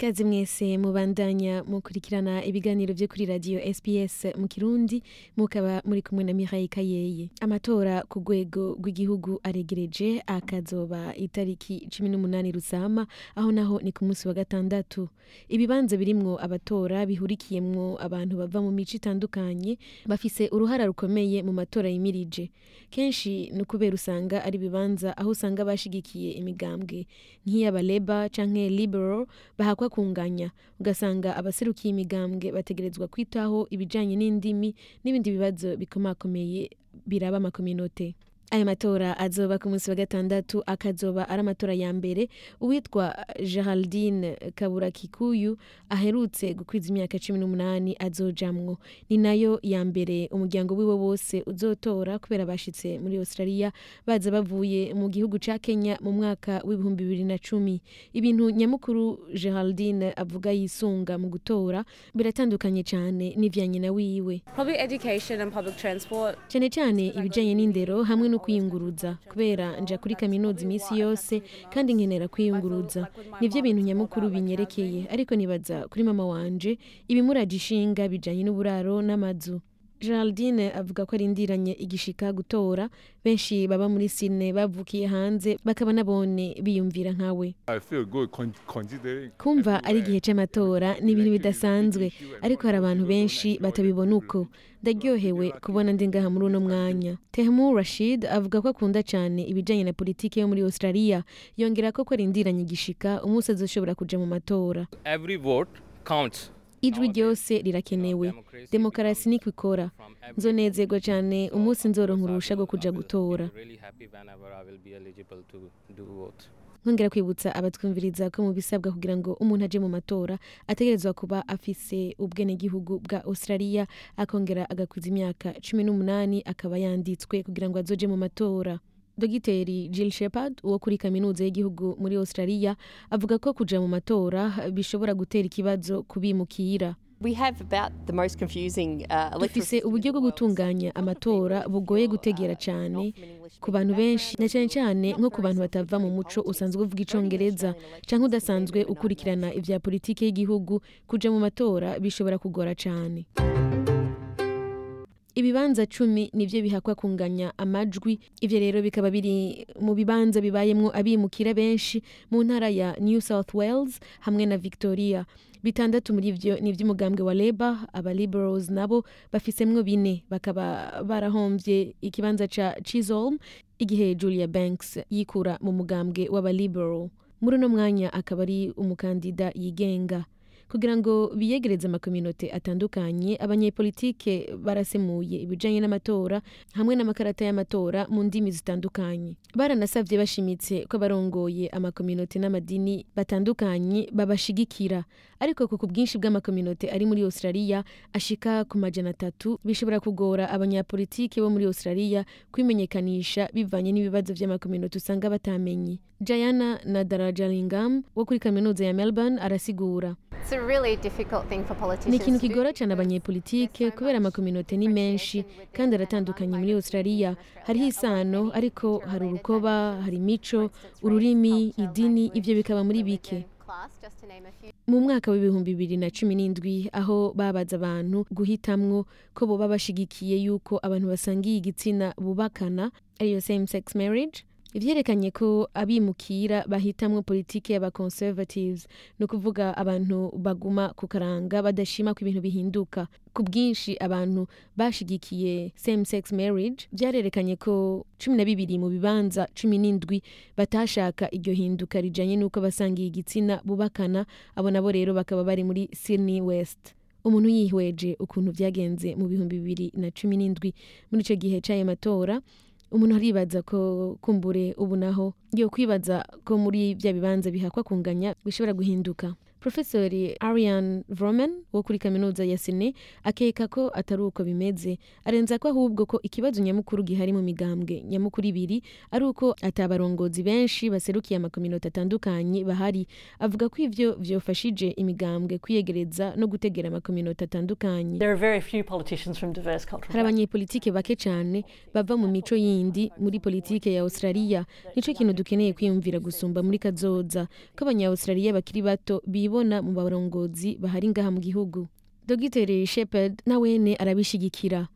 Kazi mwese mubandanya mukurikirana ibiganiro vyo kuri radio SPS mu Kirundi mukaba muri kumwe na Mireille Kayeye. Amatora ku rwego rw'igihugu aregereje akazoba itariki 18 Rusama aho naho ni ku munsi wa gatandatu. Ibibanza birimwo abatora bihurikiyemwo abantu bava mu mico itandukanye bafise uruhara rukomeye mu matora yimirije. Kenshi ni ukubera usanga ari ibibanza aho usanga bashigikiye imigambwe nk'iyaba Labour canke Liberal bahakwa kunganya. Ugasanga abaserukiye imigambwe bategerezwa kwitaho ibijanye n'indimi n'ibindi bibazo bikomakomeye biraba amakominote. Aya matora azoba ku munsi wa gatandatu akazoba ari amatora ya mbere uwitwa geraldine kabura kikuyu aherutse gukwiza imyaka cumi n'umunani azojamwo. Ni na yo ya mbere umuryango wiwe wose uzotora kubera bashitse muri australia baza bavuye mu gihugu ca kenya mu mwaka w'ibihumbi bibiri na cumi. Ibintu nyamukuru geraldine avuga yisunga mu gutora biratandukanye cane n'ivya nyina wiwe. Cyane cyane ibijanye n'indero hamwe no kwiyunguruza kubera nja kuri kaminuza iminsi yose kandi nkenera kwiyunguruza. Nivyo bintu nyamukuru binyerekeye ariko nibaza kuri mama wanje ibimuraje ishinga bijanye n'uburaro n'amazu. Geraldine avuga ko arindiranye igishika gutora. Benshi baba muri sine bavukiye hanze bakaba nabone biyumvira nkawe. Kumva ari igihe c'amatora ni ibintu bidasanzwe ariko hari abantu benshi batabibona uko. Ndaryohewe kubona ndi ngaha muri uno mwanya. Tehmu rashid avuga ko akunda cane ibijanye na politiki yo muri australia. Yongera ko ko arindiranye igishika umunsi azoshobora kuja mu matora. Every vote counts. Ijwi ryose rirakenewe. Demokarasi niko ikora nzonezerwa cane umunsi nzoronka uruhusha rwo kuja gutora. Nkongera kwibutsa abatwumviriza ko mu bisabwa kugira ngo umuntu aje mu matora ategerezwa kuba afise ubwenegihugu bwa australia akongera agakwiza imyaka cumi n'umunani akaba yanditswe kugira ngo azoje mu matora. Dogiteri jill shepard wo kuri kaminuza y'igihugu muri australia avuga ko kuja mu matora bishobora gutera ikibazo kubimukira uh, dufise uburyo bwo gutunganya amatora bugoye gutegera cane ku bantu benshi na cane cane nko ku bantu batava mu muco usanzwe uvuga icongereza canke udasanzwe ukurikirana ivya politiki y'igihugu kuja mu matora bishobora kugora cane ibibanza cumi nivyo bihakwa kunganya amajwi. Ivyo rero bikaba biri mu bibanza bibayemwo abimukira benshi mu ntara ya new south wales hamwe na victoria. Bitandatu muri vyo ni ivy'umugambwe wa Labour aba Liberals nabo bafisemwo bine. Bakaba barahomvye ikibanza ca Chisholm igihe Julia Banks yikura mu mugambwe w'aba Liberal. Muri uno mwanya akaba ari umukandida yigenga. Kugira ngo biyegereze amakominote atandukanye. Abanyepolitike barasemuye ibijanye n'amatora hamwe n'amakarata y'amatora mu ndimi zitandukanye. Baranasavye bashimitse ko abarongoye amakominote n'amadini batandukanye babashigikira. Ariko ku bwinshi bw'amakominote ari muri australia ashika ku majana atatu bishobora kugora abanyapolitike bo muri australia kwimenyekanisha bivanye n'ibibazo vy'amakominote usanga batamenye. Jayana na darajalingam wo kuri kaminuza ya melbourne arasigura. It's ni ikintu kigora cyane abanyepolitike kubera amakominote ni menshi kandi aratandukanye and muri australia. hariho isano ariko hari urukoba hari imico ururimi idini ivyo bikaba muri bike. mu mwaka w'ibihumbi bibiri na cumi n'indwi aho babaza abantu guhitamwo ko boba bashigikiye yuko abantu basangiye igitsina bubakana ariyo same sex marriage. Ivyerekanye ko abimukira bahitamwo politiki y'abaconservatives ni ukuvuga abantu baguma ku karanga badashima ko ibintu bihinduka. Ku bwinshi abantu bashigikiye same sex marriage vyarerekanye ko cumi na bibiri mu bibanza cumi n'indwi batashaka iryo hinduka rijanye n'uko abasangiye igitsina bubakana abo nabo rero bakaba bari muri sydney west. Umuntu yihweje ukuntu vyagenze mu bihumbi bibiri na cumi n'indwi. Muri ico gihe c'ayo matora umuntu aribaza ko kumbure ubu naho. Yo kwibaza ko muri vya bibanza bihakwa kunganya bishobora guhinduka. Profesori arian vroman wo kuri kaminuza ya sine akeka ko atari uko bimeze. Arenza ko ahubwo ko ikibazo nyamukuru gihari mu migambwe. Nyamukuru ibiri ari uko atabarongozi benshi baserukiye amakominota atandukanye bahari. Avuga ko ivyo vyofashije imigambwe kwiyegereza no gutegera amakominota atandukanye There are very few politicians from diverse cultural hari abanyepolitike bake cyane bava mu mico yindi muri politike ya australia. Nico kintu dukeneye kwiyumvira gusumba muri kazoza ko abanya-australia bakiri bato bibona ahabona mu barongozi bahari ngaha mu gihugu. Dogiteri shepard nawene arabishigikira.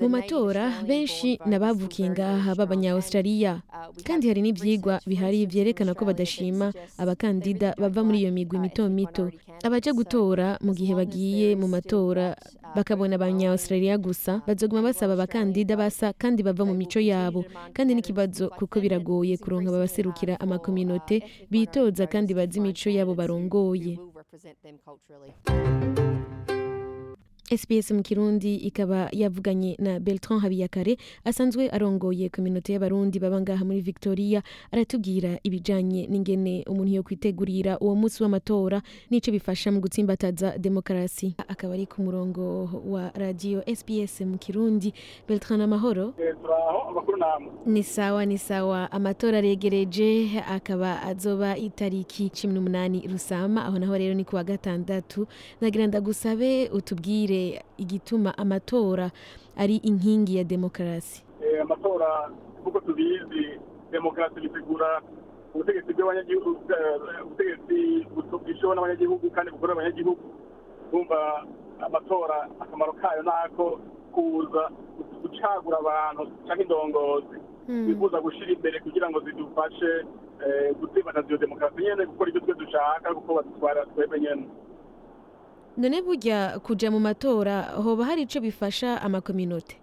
Mu matora benshi ni abavukiye ngaha and, uh, kandi hari for bihari in ko badashima abakandida bava muri iyo migwi mito mito. candidates. gutora mu gihe bagiye mu matora uh, bakabona abanya-australia gusa. Bazoguma basaba abakandida basa kandi bava mu mico yabo. kandi n'ikibazo kuko biragoye kuronka ababaserukira amakominote uh, ethnic bitoza kandi bazi imico yabo barongoye. SPS mu Kirundi ikaba yavuganye na Bertrand Habiyakare asanzwe arongoye kominote y'abarundi baba ngaha muri Victoria aratubwira ibijanye n'ingene umuntu yo kwitegurira uwo munsi w'amatora n'ico bifasha mu gutsimbataza demokarasi. Akaba ari ku murongo wa radio SPS mu Kirundi. Bertrand Amahoro. Ni sawa ni sawa. Amatora aregereje akaba azoba itariki cumi n'umunani rusama aho naho rero ni kuwa gatandatu. Nagira ndagusabe utubwire igituma amatora ari inkingi ya demokarasi. Eh, amatora nk'uko tubizi demokarasi bisigura ubutegetsi bw'abanyagihugu eh, ubutegetsi bwishowe n'abanyagihugu kandi bukorera abanyagihugu bumva amatora akamaro kayo nako kuza gucagura abantu cyangwa indongozi. Bifuza gushyira imbere kugira ngo zidufashe eh, gutsimbataza iyo demokarasi. Nyene gukora ibyo twe dushaka kuko badutwara twebwe nyene. None burya kuja mu matora hoba hari ico bifasha amakominote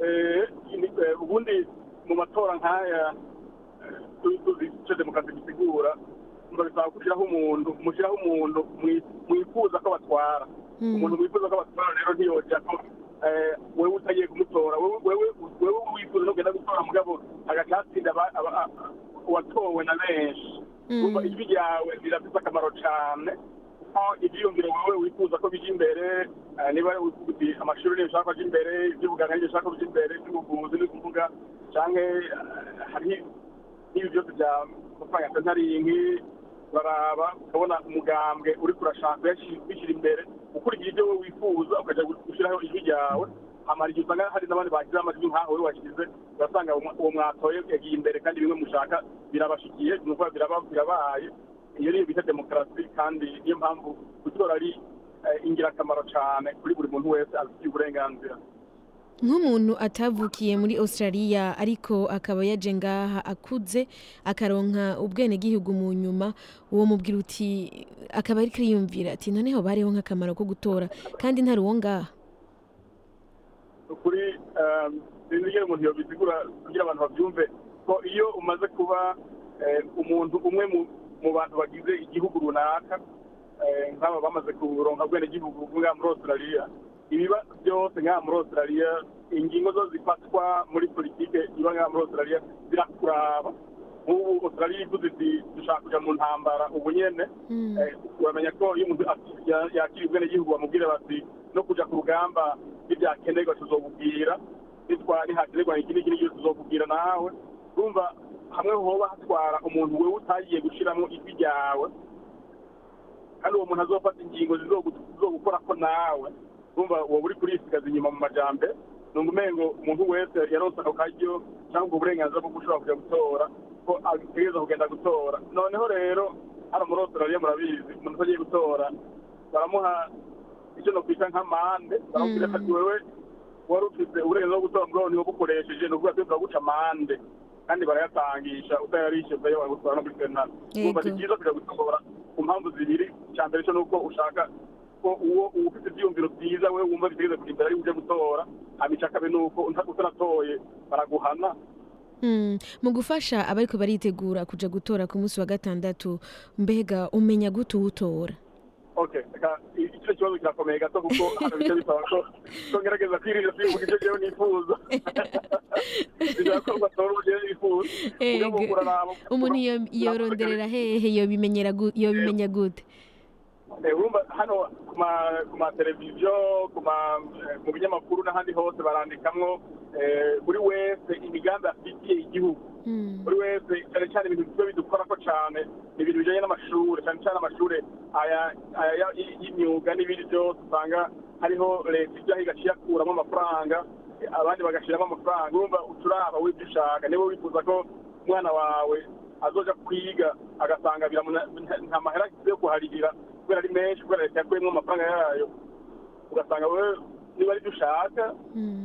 Eh, eh, ubundi mu matora nk'aya eh, tu- tuzi icyo demokarasi gisigura bisaba gushyiraho umuntu mushyiraho umuntu mwi- mwifuza ko batwara umuntu mwifuza ko batwara rero ntiyojya ko wewe utagiye kumutora wewe wifuza no kugenda gutora mugabo agacatsinda aba- aba- a- uwatowe na benshi. Urumva ijwi ryawe rirafite akamaro cyane ibyiyumviro wowe wifuza ko bijya imbere eh, niba uti amashuri niyo ushaka ko ajya imbere iby'ubuganga niyo ushaka ko bijya imbere iby'ubuvuzi ni ukuvuga cyangwa hari n'ibi byose bya mafaranga ya sentaringi uraraba ukabona umugambwe uri kurashaka kuyashyira imbere ukurikira ibyo wowe wifuza ukajya gushyiraho ijwi ryawe hamara igihe usanga hari n'abandi bashyizeho amajwi nk'aho wowe washyize urasanga uwo mwatoye yagiye imbere kandi bimwe mushaka birabashikiye ni ukuvuga biraba- birabaye iyo niyo bita demokarasi kandi niyo mpamvu gutora ari eh, ingirakamaro cyane kuri buri muntu wese afitiye uburenganzira. Nk'umuntu atavukiye muri australia ariko akaba yaje ngaha akuze akaronka ubwenegihugu mu nyuma uwo mubwira uti akaba ariko ariyumvira ati noneho bariho nk'akamaro ko gutora kandi ntari uwo ngaha. Ukuri sinzi iyo umuntu yobisigura kugira abantu babyumve ko iyo umaze kuba eh, umuntu umwe mu bantu bagize igihugu runaka eh, nk'aba bamaze kuronka bwenegihugu ngaha muri australia. Ibiba byose ngaha muri australia ingingo zo zifatwa muri politike iba ngaha muri australia zirakuraba. Nk'ubu australia ivuze iti dushaka kujya mu ntambara ubu nyene. Eh, uramenya ko iyo umuntu yakira ubwenegihugu bamubwire bati no kuja ku rugamba n'ibyakenerwa tuzobubwira nitwa nihakenerwa iki n'iki n'iki tuzokubwira nawe. Urumva hamwe hoba hatwara umuntu wewe utagiye gushiramo ijwi ryawe kandi uwo muntu azofata ingingo zizogu- zizogukora ko nawe. Urumva wowe uri kurisigaza inyuma mu majambere numva umengo umuntu wese yaronse ako karyo cyangwa ubwo burenganzira bwo gushobora kujya gutora ko ategereza kugenda gutora. Noneho rero hano muri australia murabizi umuntu utagiye gutora baramuha icyo nokwita nk'amande baramubwira ati wewe wari ufite uburenganzira bwo gutora mugabo niwo bukoresheje ni ukuvuga twe guca amande kandi barayatangisha utayarishyuza iyo gutwara no muri sentare urumva ni byiza kujya gutora ku mpamvu zibiri icya mbere cyo ni uko ushaka ko uwo ufite ibyiyumviro byiza we wumva bitegeze kujya imbere ari ujya gutora hanyuma icya kabiri ni uko uta- utanatoye baraguhana. Mm, mu gufasha abariko baritegura kujya gutora ku munsi wa gatandatu mbega umenya gute uwutora icyo kibazo kirakomeye gato kuko hano bice bisaba ko ko ngerageza kwirinda kwivuga ibyo jewe nifuza bisaba ko batora uburyo nifuza umuntu yoronderera hehe yobimenyera yobimenya gute urumva hano ku ma- eh, mu binyamakuru n'ahandi hose barandikamwo buri wese imigambi afitiye igihugu buri wese cyane cyane ibintu bidukora ko cyane ibintu bijyanye n'amashuri cyane cyane amashuri y'imyuga n'ibindi byose usanga hariho leta ijyaho igaciye akuramo amafaranga abandi bagashyiramo amafaranga. Urumva uturaba w'ibyo ushaka niba wifuza ko umwana wawe azoja kwiga agasanga nta- mahera yo kuharihira kubera ari menshi kubera leta yakuyemo amafaranga yayo. Ugasanga wewe niba ari byo ushaka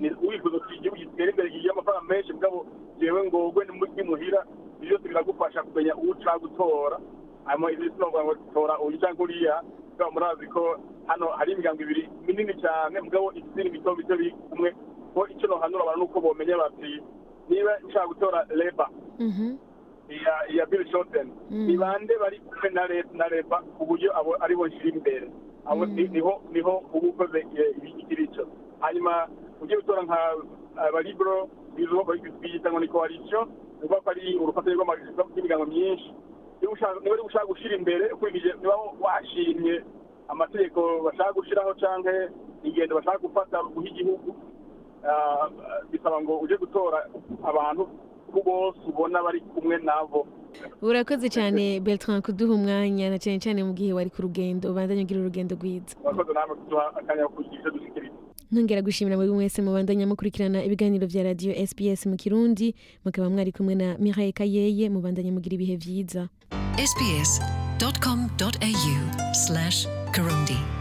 ni wifuza ko igihugu gitera imbere kigira amafaranga menshi mugabo jewe ngogwe nimuhira ibyo byose biragufasha kumenya uwo ushaka gutora. Hanyuma izi sinovuga ngo tora uyu cyangwa uriya mugabo murazi ko hano hari imiryango ibiri minini cyane mugabo izindi mito mito biri kumwe ko icyo nohanura abantu nuko bomenya bati niba nshaka gutora leba iya iya Bill Shorten ni bande bari kumwe na na leba ku buryo abo ari bo nshyira imbere abo ni- ni ho ni ho uba ukoze igira icyo hanyuma ugiye gutora nka abalibro bizo biyita ngo ni coalition uvuga ko ari urufatanye rw'imiryango myinshi niba uri gushaka gushyira imbere ukurikije niba washimye amategeko bashaka gushyiraho cyangwa ingendo bashaka gufata guha igihugu. Ah, bisaba ngo uje gutora abantu bose ubona bari kumwe nabo. Urakoze cyane Bertrand kuduha umwanya na cyane cyane mu gihe wari ku rugendo ubandanye ugira urugendo rwiza. Murakoze namwe kuduha akanya ko kugira icyo dushyikiriza gushimira muri mwese mubandanya mukurikirana ibiganiro bya radiyo SBS mu kirundi mukaba mwari kumwe na Mireille Kayeye mubandanye mugira ibihe byiza sbs.com.au slash Kirundi